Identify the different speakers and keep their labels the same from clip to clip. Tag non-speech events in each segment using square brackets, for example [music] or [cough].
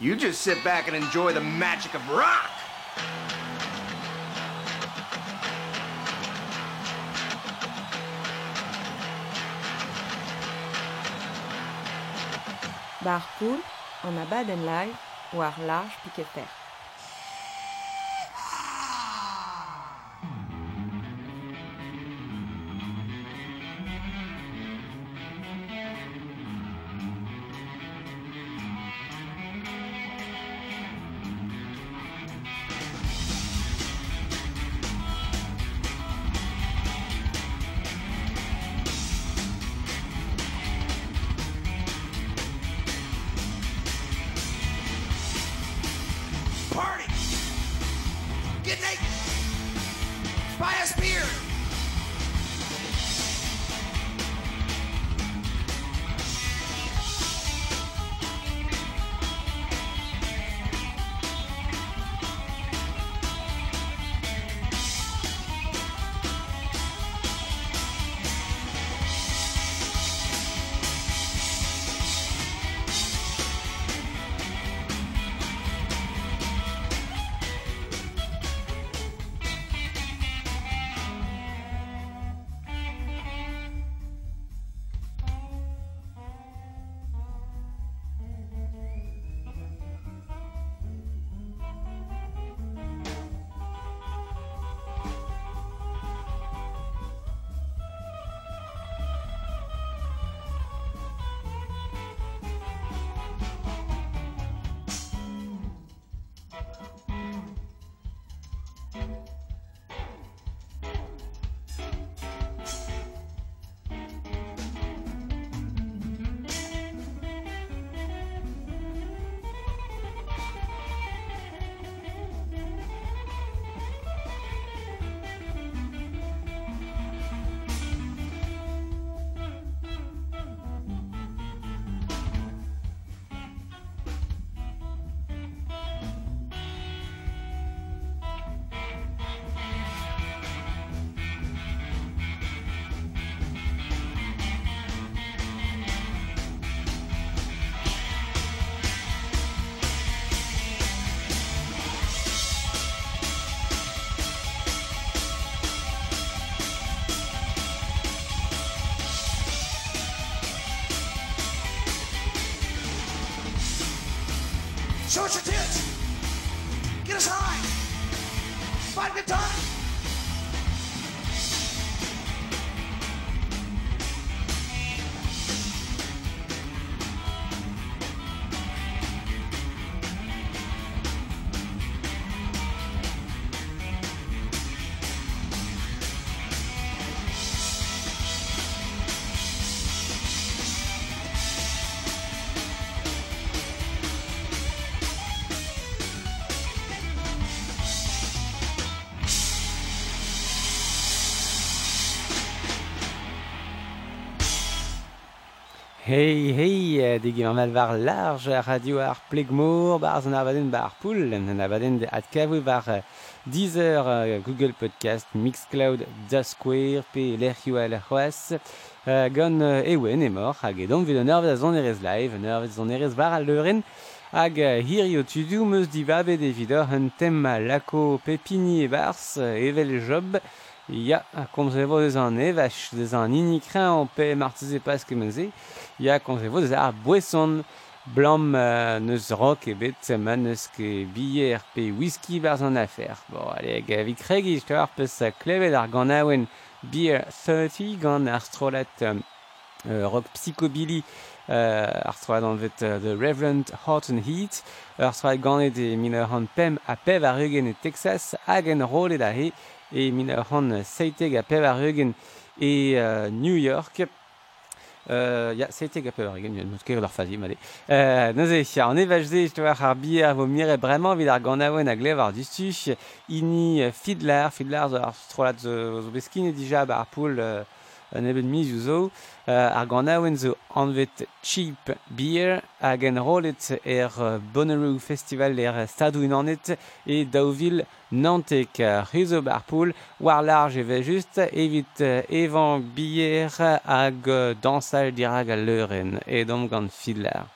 Speaker 1: You just sit back and enjoy the magic of rock.
Speaker 2: Barpool, en a baden live, ou ar large piquet
Speaker 1: Show your tits!
Speaker 3: deg an malvar large radio ar plegmor barz an avaden ba ar poul an avaden de at kavou var Deezer, Google Podcast, Mixcloud, Da Square, pe l'erchio a l'erchoaz gant ewen emor hag edom vid an ervez an erez live an ervez an erez var al leuren hag hirio tudu meus de vidor un tema lako pepini e bars evel job Ya, komz vo ez an evech, ez an inikren an pe martize pas kemeze, ya komz vo ez ar boesson blam euh, neus rock e bet neus ke bille pe whisky barz an afer. Bon, ale gavi kregi, jte ar peus sa klevet ar gant aouen beer 30 gant ar strolet euh, rock psychobilly euh, ar strolet an vet uh, The Reverend Hot and Heat, ar strolet gant e de miner an pem a pev ar eugen e Texas hag en rolet a he, e min a c'hant seiteg a pev ar eugen e uh, New York. Euh, ya, seiteg a pev ar eugen, n'eus ket ur fazi, male. Euh, Neuze, an evaj ze, j'toar ar bier, vo mire bremañ vid ar ganaouen a glev ar distuch, ini fidlar, fidlar zo ar strolat zo, zo beskine dija ba ar poul... Euh, an ebet mi zo ar ganaouenn zo anvet cheap beer hag en rolet er Bonnaroo Festival er stadou inanet e daouvil nantek rezo bar war large eve just evit evan bier hag dansal dirag a leuren e dom gant filar.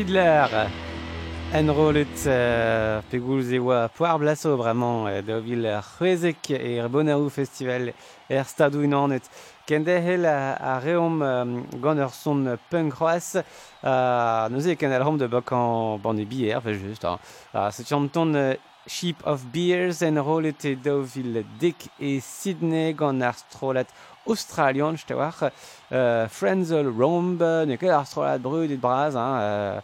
Speaker 3: Kidler Enrolet euh, pegoulz e oa poar blaso bramañ euh, da vil c'hwezek e er bonaou festival er stadou inanet kende hel a, a reom um, gant ur son punk roas uh, neuze ken al rom de bok an e bier fe just hein. Uh, se chanton uh, Sheep of Beers enrolet e da vil Dick e Sydney gant ar strolet australian, je te euh, Frenzel Romb, ne ket ar strolat brud et braz, hein, euh,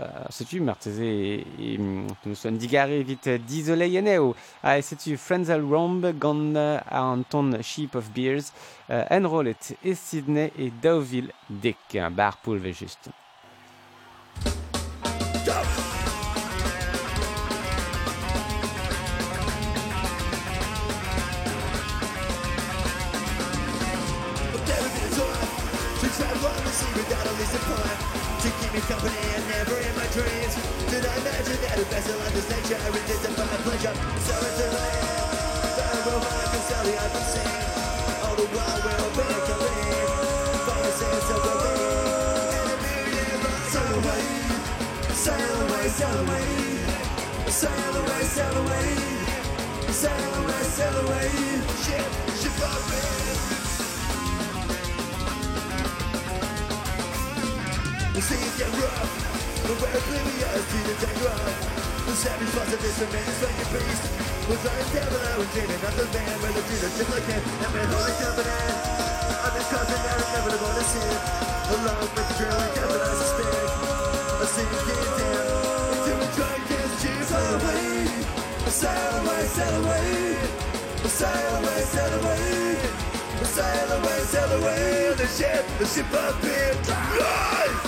Speaker 3: euh, setu marteze e, e nous son digare vit dizoleien eo. A setu Frenzel Romb gant uh, an ton Sheep of Beers, uh, enrolet e Sydney e Deauville Dick, bar poulve
Speaker 4: to keep me company and never in my dreams. Did I imagine that a vessel of this nature resisted by pleasure so it's a land will rock and all the while we'll be coming. By the sense of the and a sail away sail away sail away. Sail away sail away. Sail away sail away. Ship The seas get rough The we're oblivious to the rough The savage parts of this tremendous fucking beast. Was I a devil I was dreaming of the man Where the Jesus just like him And my holy covenant I'm just causing that inevitable to sin Along with the devil I suspect. I see you get down. Into a drunk dance cheer Sail away Sail away, sail away. Sail away, sail away. Sail away, sail away. The ship, the ship up in life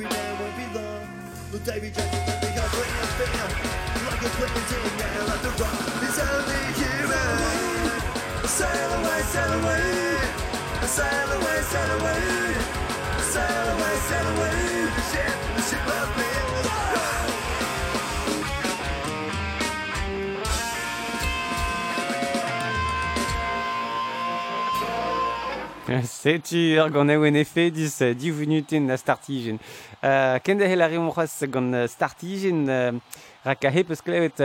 Speaker 4: is very angry now, won't be long. Will Davy Johnson can be our grand fan? Like a in now, like the rock is only human. Eh? Sail away, sail away. Sail away, sail away. Sail away, sail away. The ship, the ship of me. [laughs]
Speaker 3: Setu ur gant ewen efe dis uh, na startijen. Uh, Kende hel ar c'hoaz gant startijen uh, rak a he peus klevet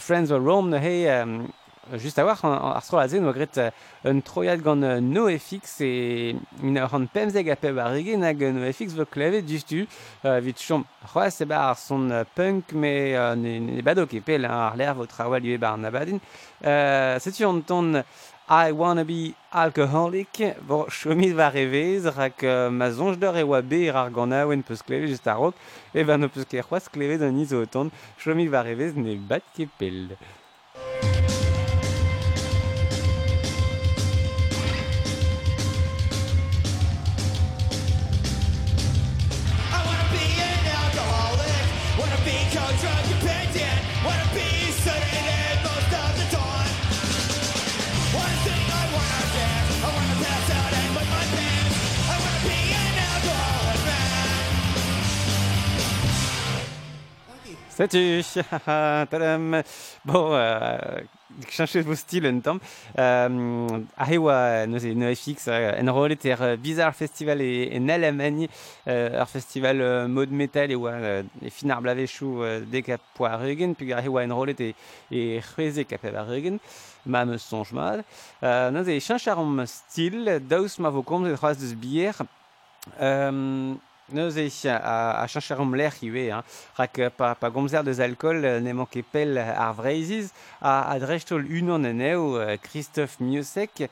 Speaker 3: Friends of Rome ne he um, just a war ar stro a zen oa gret un troiad gant NoFX e min a ran pemzeg a peb ar rege nag NoFX vo klevet justu uh, vit chom c'hoaz e bar ar son punk me ne bado ket pel ar ler vo trawal yue bar nabadin setu an ton I wanna be alcoholic bo chomit va revez rak ma zonj d'or e oa be ar ganaouen peus kleve just a rok e ben no peus ket c'hoaz kleve d'un izo otan chomit va revez ne bat ket pel Salut [laughs] Bon, euh, changer vos styles un temps. Euh, Ahewa, nous c'est no FX, en rôle était Bizarre Festival et en Allemagne, un festival euh, mode metal et wa euh, et finar blavechou euh, poa Rügen, puis Ahewa en rôle était et chrézé qu'à à Rügen, ma me songe mal. Euh, nous c'est chancharom style, daus ma vokom, c'est trois de bière. Euh, Neus eich a, a chancharom l'air iwe, hein. rak euh, pa, pa gomzer deus alcool euh, ne manke pel ar vreiziz, a, a drechtol unan en eo euh, Christophe Miosek,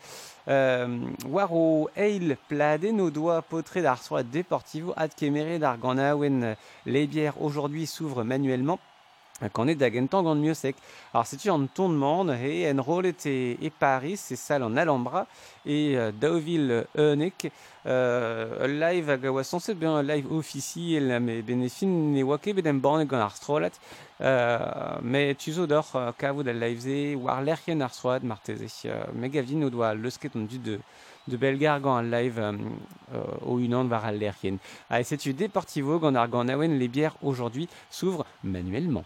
Speaker 3: euh, war o eil pladen o doa potre d'ar Deportivo ad kemere d'ar euh, les bières aujourd'hui s'ouvrent manuellement, qu'on est d'agentan gant mieux sec. Alors c'est en tournement et en rôle et Paris, c'est ça en Alhambra et euh, Dauville Eunek euh, live c'est bien live officiel mais bénéfin ne wake bedem borne gant strolat euh, mais tu zo d'or euh, kavou da live war lerchen ar strolat marteze euh, mais gavin o doa leusket on du de de Belgar live euh, euh, au unan var al lerchen. Tu Deportivo gant ar awen les bières aujourd'hui s'ouvrent manuellement.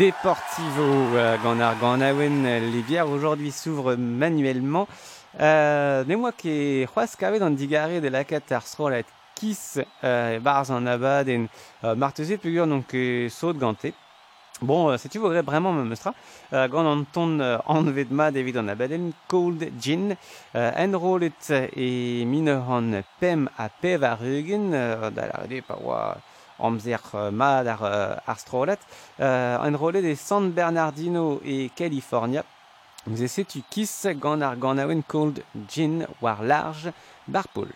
Speaker 3: Deportivo euh, Ganarganawen Livière aujourd'hui s'ouvre manuellement. Euh, moi qui dans Digaré de la Kiss euh, Bars en Abad et Martezé Pugur donc saut Ganté. Bon, si tu voudrais vraiment me mostrer, quand on David en cold gin, enrollet et mineur en pem à pevarugen, d'aller des parois om zich euh, ma dar euh, arstrolet. Euh, Enrolé des San Bernardino et California. Nous essayons tu kiss gant ar gant cold gin war large barpool.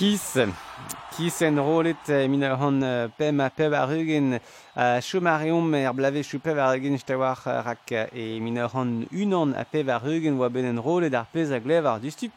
Speaker 3: Kiss. Kiss en rolet min a hon pem a pev ar eugen a chomareom er blave chou pev ar eugen stawar rak e min a hon unan a pev ar eugen oa ben en rolet ar pez a glev ar dustup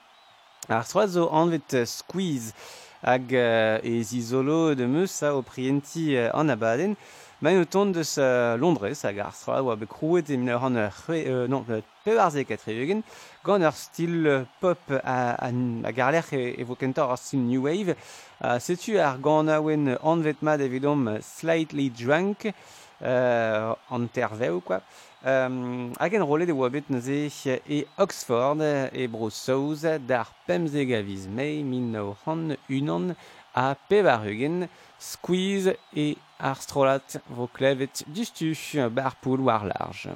Speaker 3: ar soazo anvet squeeze hag e zizolo de meus a o prienti an abaden. Men o ton deus uh, Londres hag ar stra oa bekrouet e mineur an ur euh, non, peuarze katreugen gant ur stil uh, pop a, a, a garlec'h e, e vo kentor ar stil New Wave. Uh, Setu ar gant aouen anvetma evidom Slightly Drunk euh, an terveo, quoi. Um, hag en rolet e oa bet neuze e Oxford e bro saouz d'ar pemze gaviz mei min unan a pevar eugen, squeeze e Arstrolath, Voclev et Distu, Barpool ou large.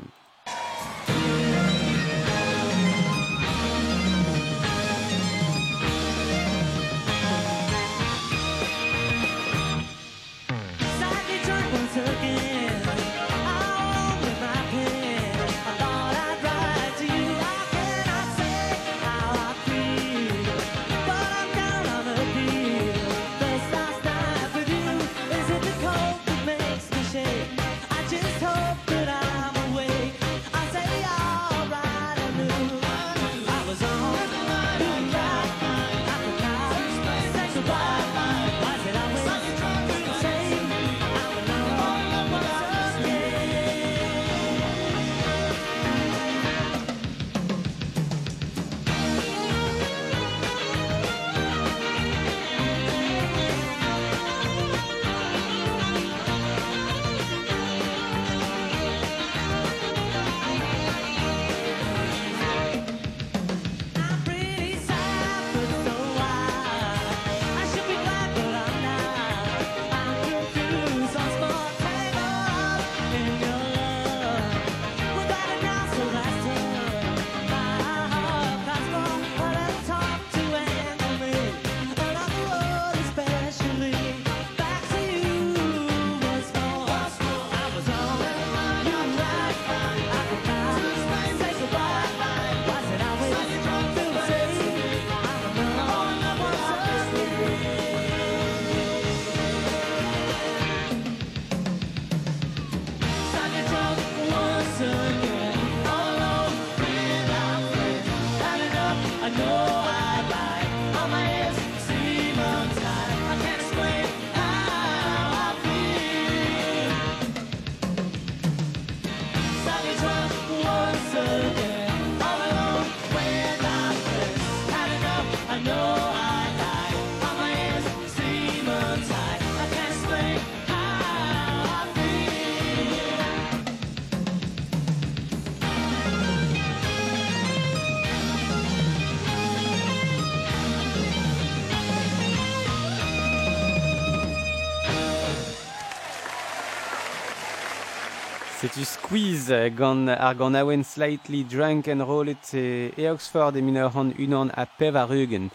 Speaker 3: Squeeze gant ar gant awen slightly drunk and rollet e, e Oxford e mineur an unan a pev a rugen.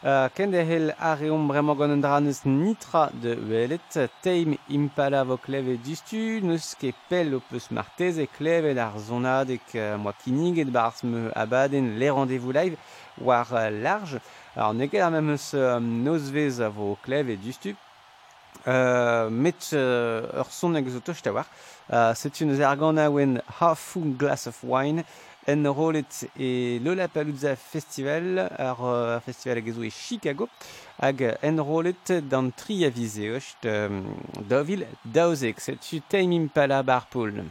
Speaker 3: Uh, kende hel a reom bremañ gant an dranus nitra de welet, teim impala vo kleve distu, neus ket pel o peus martez e klevet ar zonadek uh, moa kiniget barz me abaden le rendez-vous live war uh, large. Ar neget ar memeus um, nozvez a vo kleve distu, Euh, met euh, ur son exoto war. Euh, C'est une zargana ouen half glass of wine en rolet e Lollapalooza Festival ar uh, festival hag e Chicago hag en rolet d'an tri avizeocht um, dovil daozek setu taimim pala barpoul.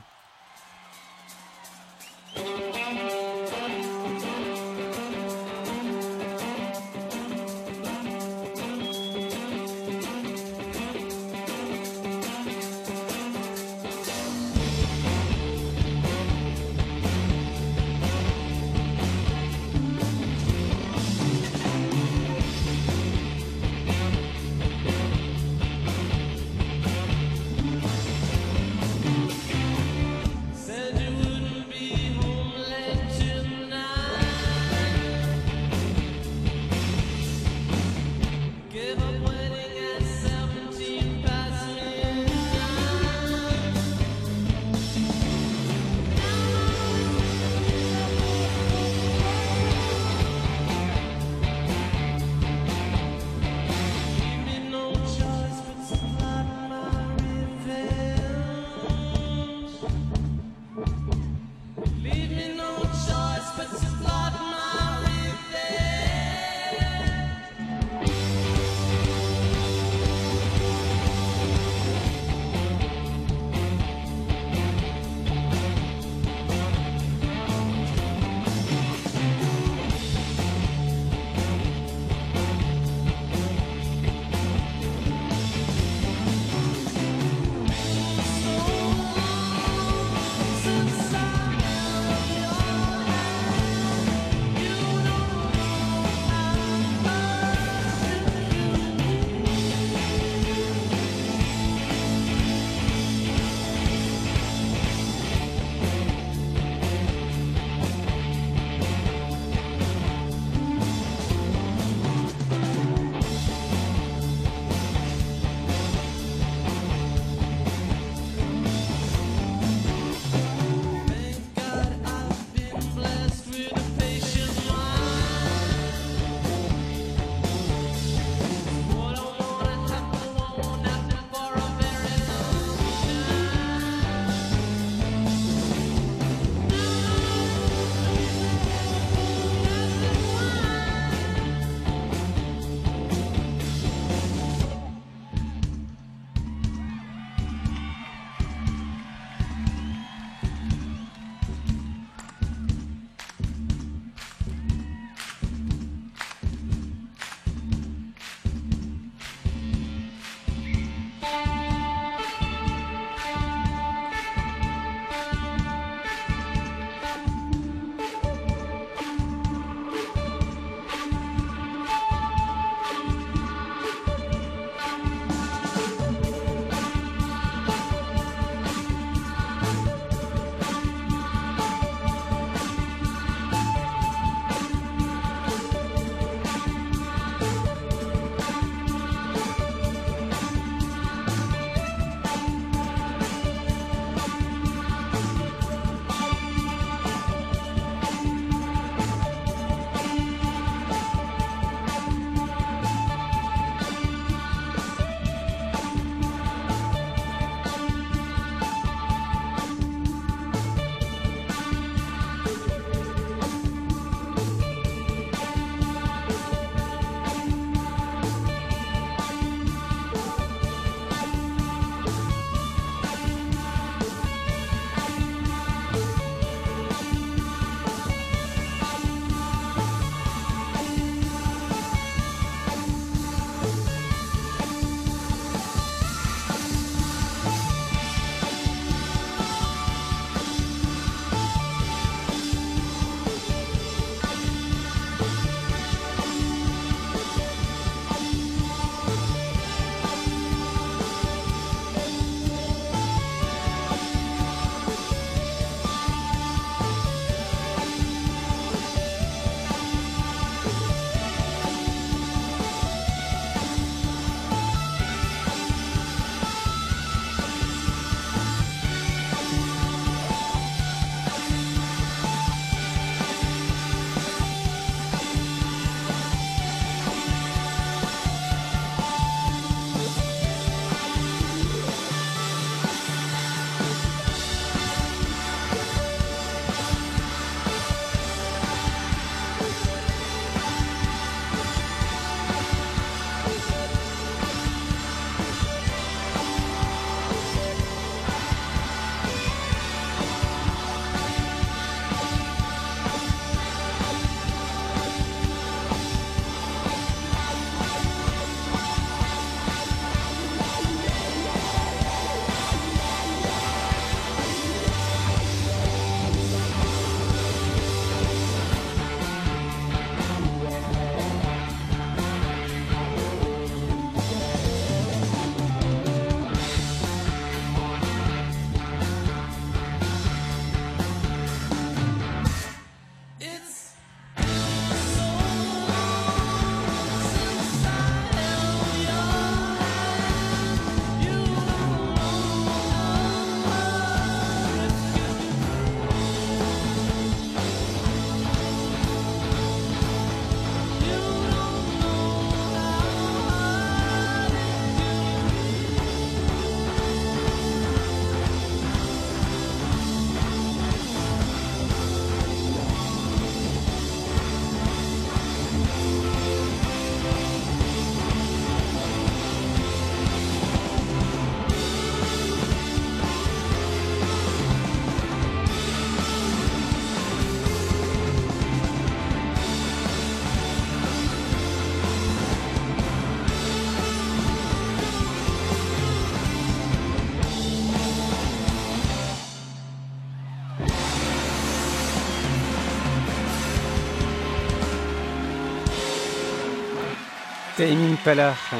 Speaker 3: Taimim Palach,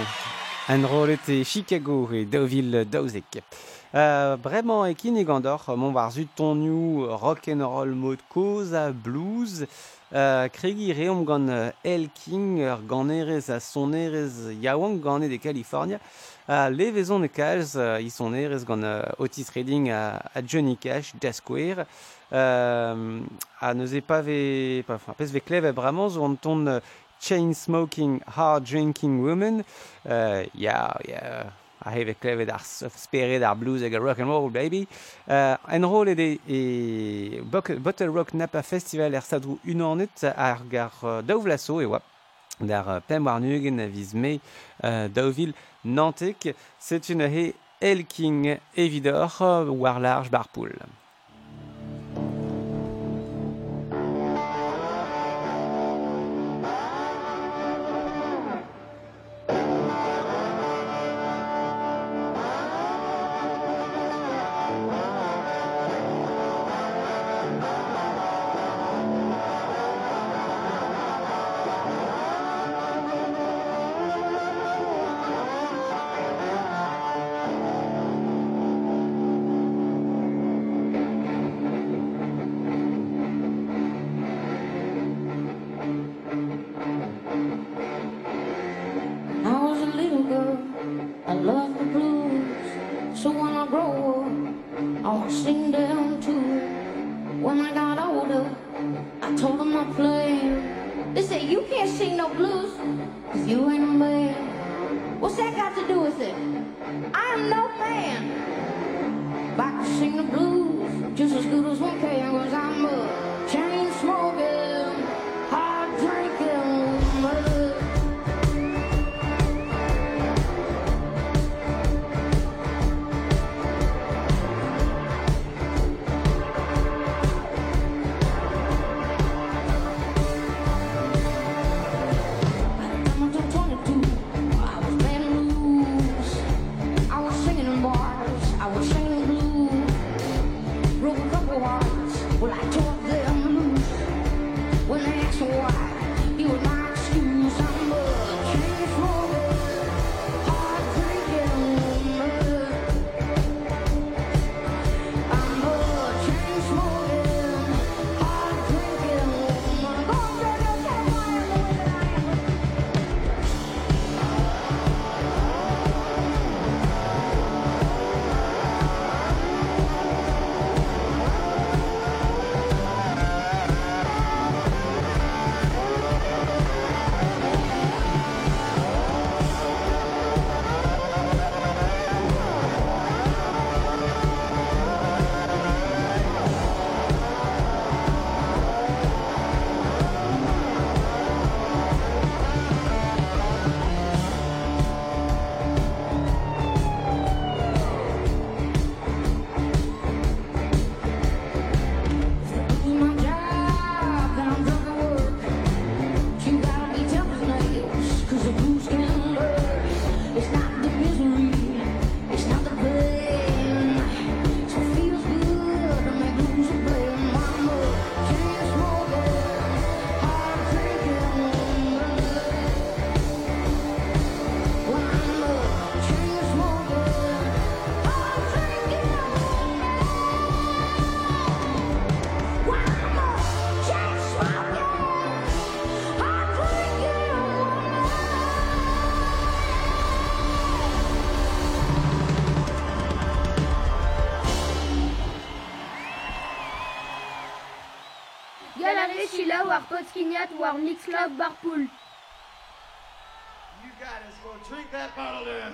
Speaker 3: an rolet e Chicago e daouvil daouzek. Euh, bremañ e kin e gandor, mon war zut tonioù roll mod koz a blues, euh, kregi reom gant El King, ur ganerez a sonerez yaouang gane de California, a levezon de kalz, uh, ison erez gant Otis Redding a, a Johnny Cash, Jazz Square, euh, a neuze pa ve, pa, pa pez ve klev e bramañ zo an ton chain-smoking, hard-drinking woman. Uh, yeah, yeah. a heve klevet ar speret ar blues hag rock and roll baby uh, en rol e, e Bottle Rock Napa Festival er sadrou unanet ar gar uh, daouvlaso e oa d'ar uh, pem war nugen a viz me uh, daouvil nantek c'est une he Elking Evidor war large
Speaker 5: barpoul. os gurus
Speaker 6: vão Pignat War Mix Barpool.
Speaker 7: You drink that bottle
Speaker 8: down.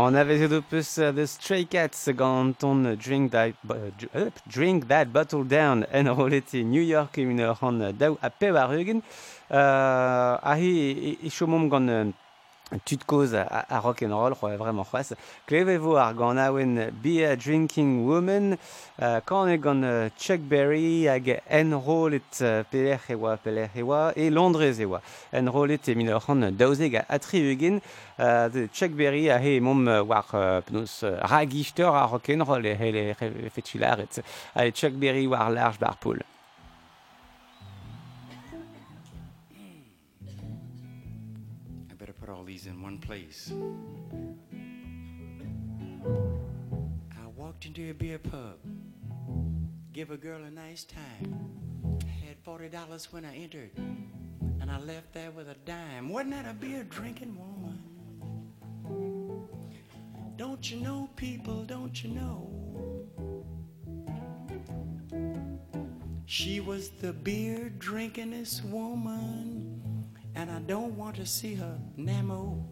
Speaker 3: On avait eu plus uh, The Stray Cats gant on Drink That, uh, drink that Bottle Down en rolete New York e min ur an daou a pevar eugen. Uh, ahi e, e, e chomom gant tud koz a, a rock and roll c'hoa vraiment c'hoaz. Klevevo ar gant aouen Be a Drinking Woman. Uh, kan e gant uh, Chuck Berry hag enrolet uh, peler ewa peler ewa e Londrez ewa enrolet e min ur c'hant daouzeg a atriugen uh, de Chuck Berry a he mom uh, war uh, pneus uh, ragichter a rock and roll e hele e, e, e, e Chuck Berry war large bar poul
Speaker 7: place. I walked into a beer pub, give a girl a nice time. Had forty dollars when I entered, and And I left there with a dime. Wasn't that a beer drinking woman? Don't you know, people, don't you know? She was the beer drinkingest woman, and I don't want to see her Namo.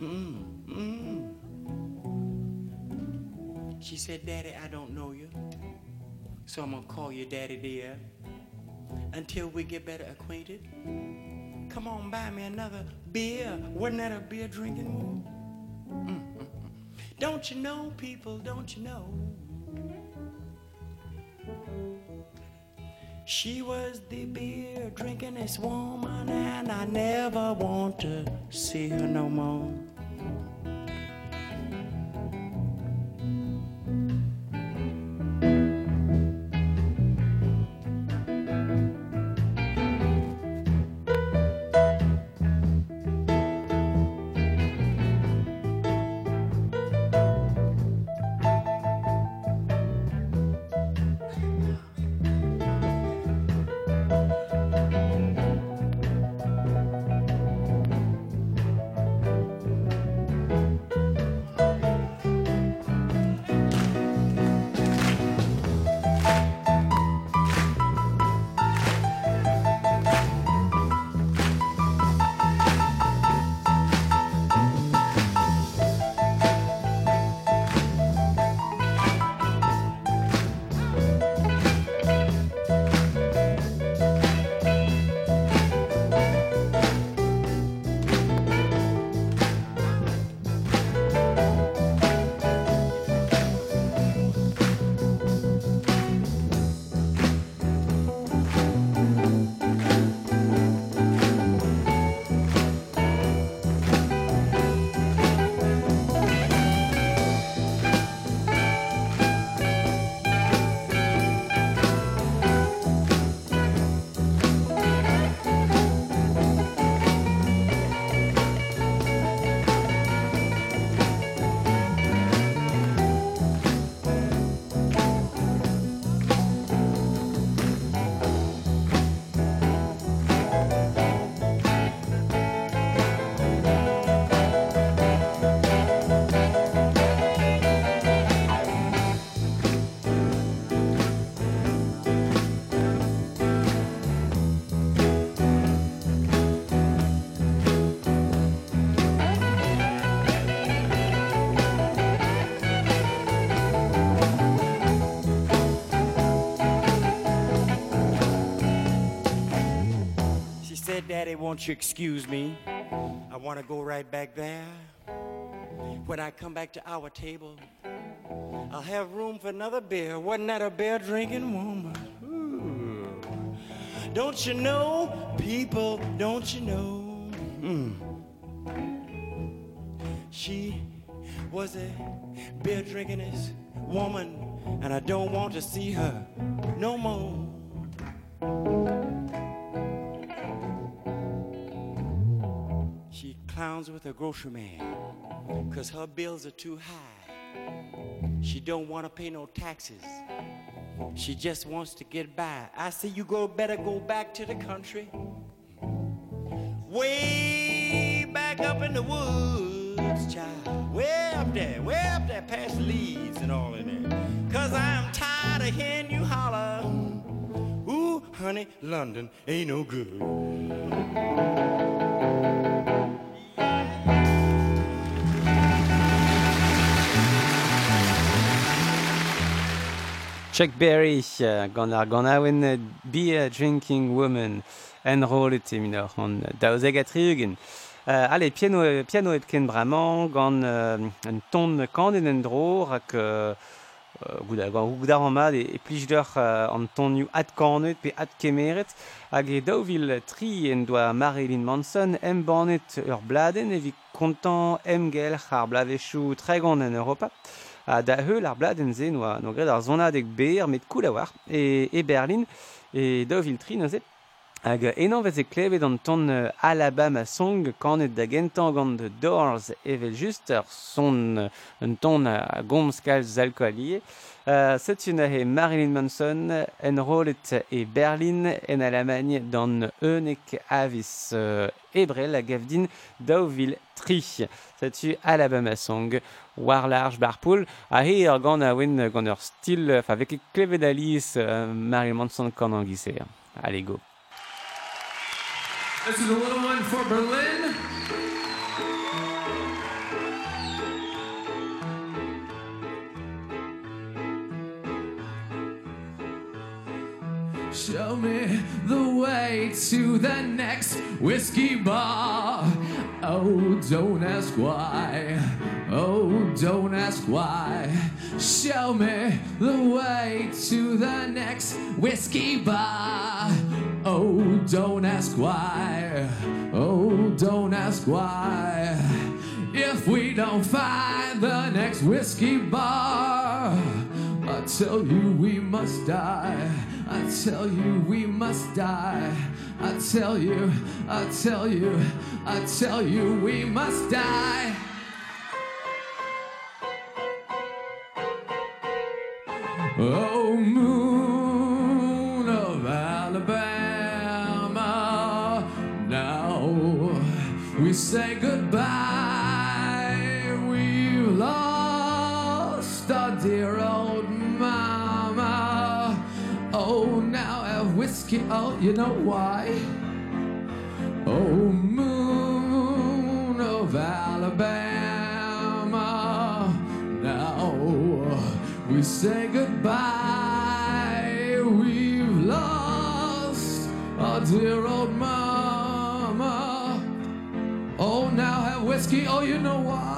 Speaker 7: Mm, mm. She said, Daddy, I don't know you, so I'm gonna call you Daddy dear until we get better acquainted. Come on, buy me another beer. Wasn't that a beer drinking woman? Mm, mm, mm. Don't you know, people, don't you know? She was the beer drinkingest woman, and I never want to see her no more. Daddy, won't you excuse me? I want to go right back there. When I come back to our table, I'll have room for another beer. Wasn't that a beer drinking woman? Ooh. Don't you know, people, don't you know? Mm. She was a beer drinkingest woman, and I don't want to see her no more. Clowns with her grocery man, cause her bills are too high. She don't want to pay no taxes. She just wants to get by. I say you go better go back to the country. Way back up in the woods, child. Way up there, way up there past the leaves and all in there. Cause I'm tired of hearing you holler. Ooh, honey, London ain't no good.
Speaker 3: Chuck Berry gant ar gant awen Beer Drinking Woman en roll te minor an daouzeg a triugen. Uh, ale, piano, piano et ken bramañ gant uh, un ton kandet en dro rak uh, goud a gant goud ar amad e, e plij d'ur uh, an tonioù ad kanet pe ad kemeret hag e daouvil tri en doa Marilyn Manson em banet ur bladen evit kontant em gel ar blavechou tre en Europa. a da heul ar bladenn-se noa, no gred ar zonadeg ber met koul a war e, e Berlin e daou viltrin no zet Hag enan klevet an ton euh, Alabama Song kanet da gentan gant de Doors evel just ur son euh, un ton a gomz kalz alkoalie. Uh, Setu he Marilyn Manson en rolet e Berlin en Allemagne dan eunek avis uh, ebrel a gav din daouvil tri. Setu Alabama Song war large barpoul a he ur gant a oen gant ur stil, euh, fa vek e klevet alice uh, Marilyn Manson kan an gise. Allez go.
Speaker 1: This is a little one for Berlin. Show me the way to the next whiskey bar. Oh, don't ask why. Oh, don't ask why. Show me the way to the next whiskey bar. Oh, don't ask why. Oh, don't ask why. If we don't find the next whiskey bar, I tell you we must die. I tell you we must die. I tell you, I tell you, I tell you we must die. Oh, have whiskey. Oh, you know why? Oh, moon of Alabama, now uh, we say goodbye. We've lost our dear old mama. Oh, now have whiskey. Oh, you know why?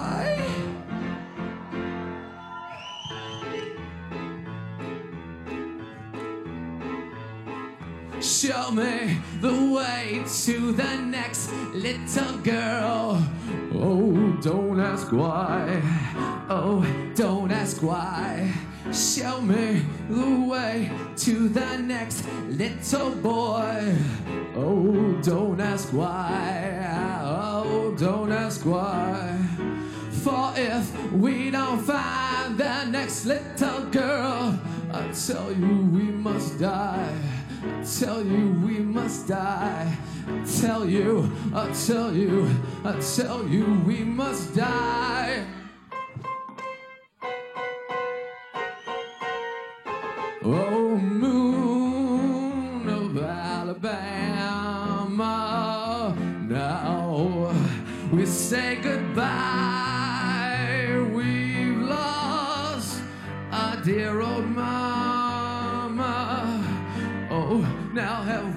Speaker 1: Show me the way to the next little girl. Oh, don't ask why. Oh, don't ask why. Show me the way to the next little boy. Oh, don't ask why. Oh, don't ask why. For if we don't find the next little girl, I tell you we must die. Tell you we must die. Tell you, I tell you, I tell you we must die. Oh, moon of Alabama, now we say goodbye.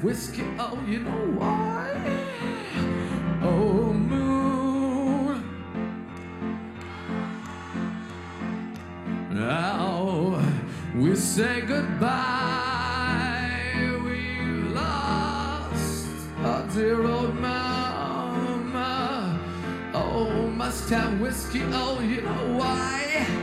Speaker 1: Whiskey. Oh, you know why? Oh, moon. Now we say goodbye. We've lost our dear old mama. Oh, must have whiskey. Oh, you know why?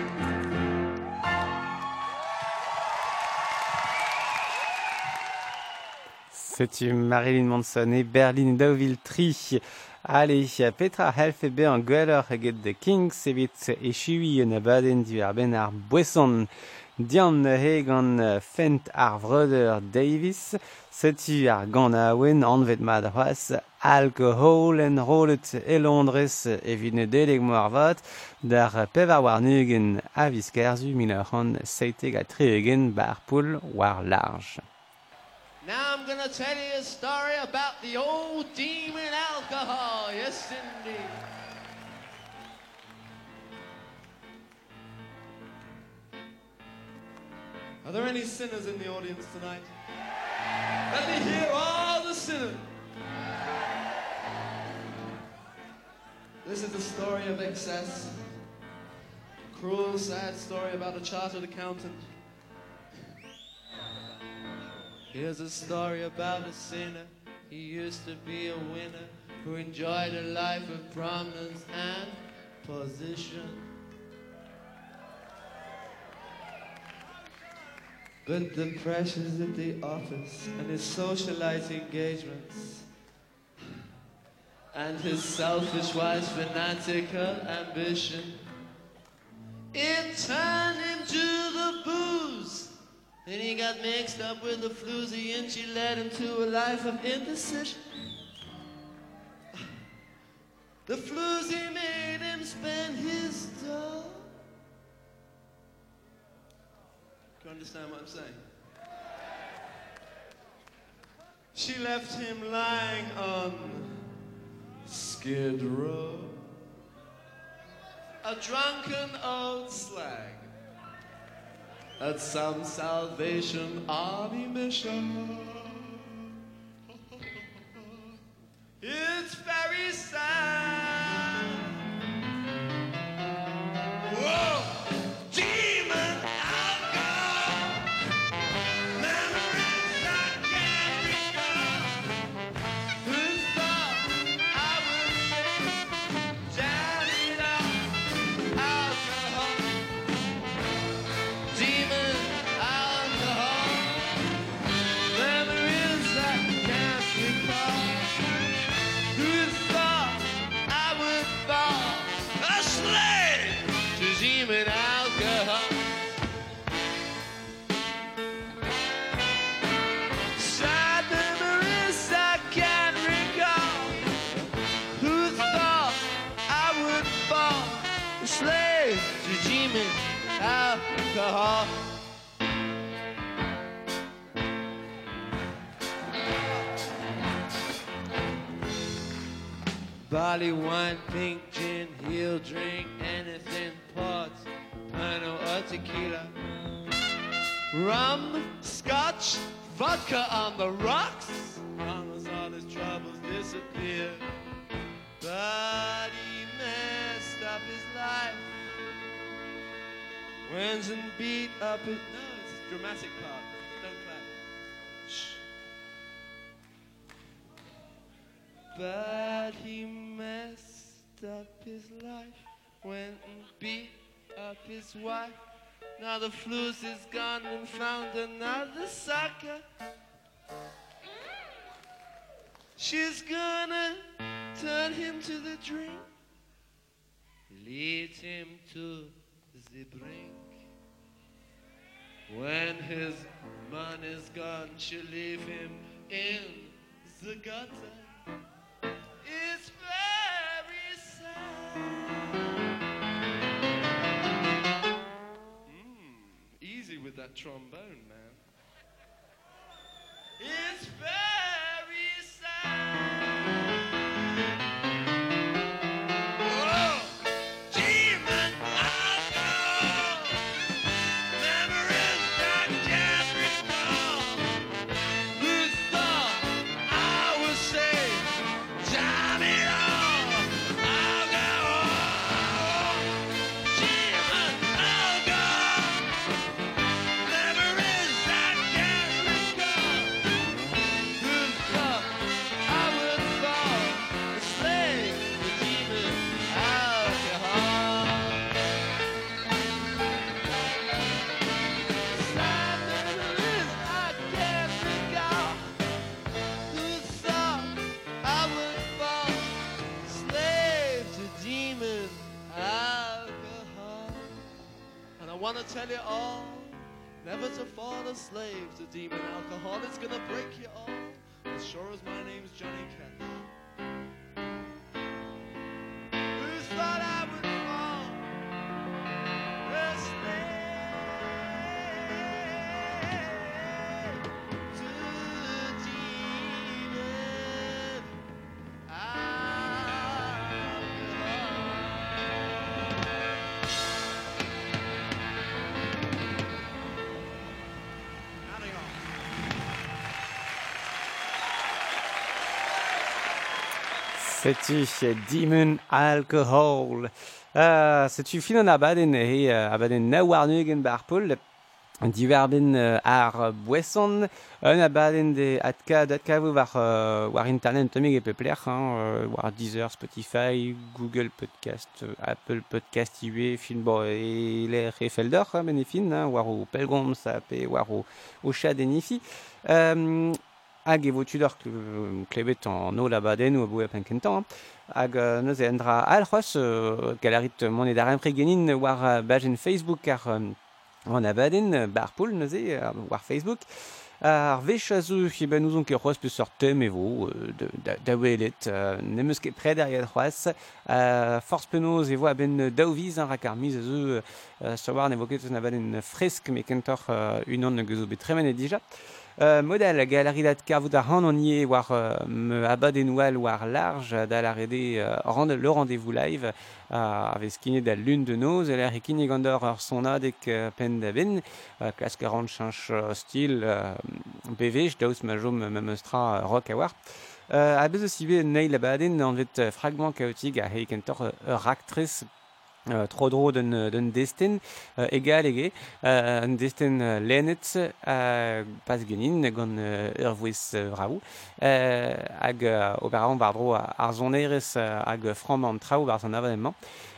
Speaker 3: Setu Marilyn Manson e Berlin Dauville tri. Ale, Petra Helfebe an gweller eget de Kings evit e chiwi en abaden du arben ar boesson. Dian he gant fent ar vreuder Davis, setu ar gant aouen anvet mad c'hoaz alkohol en rolet e Londres evit ne deleg moar vat dar pevar war nugen a viskerzu minor an seiteg a tregen bar poul war large.
Speaker 7: Now I'm gonna tell you a story about the old demon alcohol. Yes, indeed. Are there any sinners in the audience tonight? Let me hear all the sinners. This is the story of excess. A cruel, sad story about a chartered accountant. Here's a story about a sinner. He used to be a winner who enjoyed a life of prominence and position.
Speaker 9: But the pressures at the office and his socialite engagements and his selfish wise, fanatical ambition it Then he got mixed up with the floozy and she led him to a life of indecision. The floozy made him spend his dough. You understand what I'm saying? She left him lying on Skid Row. A drunken old slag at some Salvation Army mission. It's very sad. Alcohol? Barley wine, pink gin, he'll drink anything, port, pino or tequila. Rum, scotch, vodka on the rocks. Promise all his troubles disappear. But Went and beat up his. No, it's a dramatic part. Don't clap. Shh. But he messed up his life. Went and beat up his wife. Now the flues is gone and found another sucker. She's gonna turn him to the drink, lead him to the brink. When his money's gone, she'll leave him in the gutter. It's very sad. Mm, easy with that trombone, man. It's very tell you all, never to fall a slave to demon alcohol. It's gonna break you C'était Demon
Speaker 3: Alcohol. Euh, c'est vielen Abaden, hey, euh, Abaden, Barpool, euh, ar Boisson, un Abaden de Atka, Datka, euh, war Internet, Tomig et Pepler, hein, Deezer, Spotify, Google Podcast, Apple Podcast, IW, Film, bon, et les Refelder, hein, Benefin, hein, war au Pelgrom, Sapé, war au, Chat Nifi. hag e vo tudor klebet an o labaden ou a boe a penkentañ, hag neuze en dra alc'hoaz galarit mont e ar genin war bajen Facebook ar an abaden bar poul neuze war Facebook. Ar vech a zo e ben ouzon ket c'hoaz peus ur tem e vo da welet ne ket pred ar yad c'hoaz. Forz penoz e vo a ben daouviz an rak ar miz a zo sawar ne vo ket eus na baden fresk me kentor unan ne gezo betremen e dija. Euh, model, galaridat kavout ar han an war euh, me abad enoual war large da la rede euh, rand, le rendez-vous live a euh, vez kine da lune de noz el ar kine gandor ar sonad ek euh, pen da ben euh, klask ar an chanch euh, stil euh, bevej daouz ma jom me meustra euh, rock a war. Euh, a bez o sibe neil abaden an vet fragment kaotik a heikentor ur actrice uh, trodro d'un d'un destin uh, egal ege. Uh, un destin uh, lenet uh, pas genin gant uh, ur voiz uh, vrau uh, hag uh, oberaon bardro ar zonerez uh, hag framant trao bar zan avan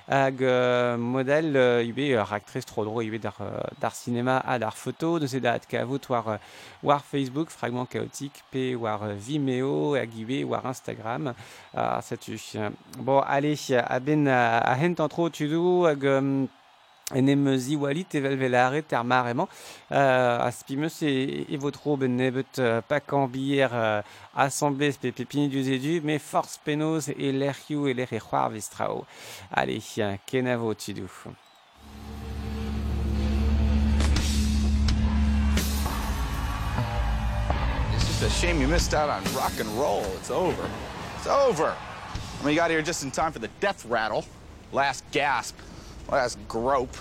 Speaker 3: hag euh, model euh, ur actrice trop dro ibe d'ar, euh, d'ar cinéma a d'ar photo de se dat kavout war, euh, war Facebook fragment chaotique p war euh, Vimeo hag ibe war Instagram ah, setu. Bon, allez, a ben a hent an tro tudu hag Enemezi walit evel velare termarement euh, aspimus et evotro benebet euh, pacambier euh, assemblée pépini du zédu mais force penos et l'erhiu et l'erhiroir vistrao allez hein, kenavo tidou
Speaker 10: It's a shame you missed out on rock and roll. It's over. It's over. I mean, you got here just in time for the death rattle. Last gasp. Last grope.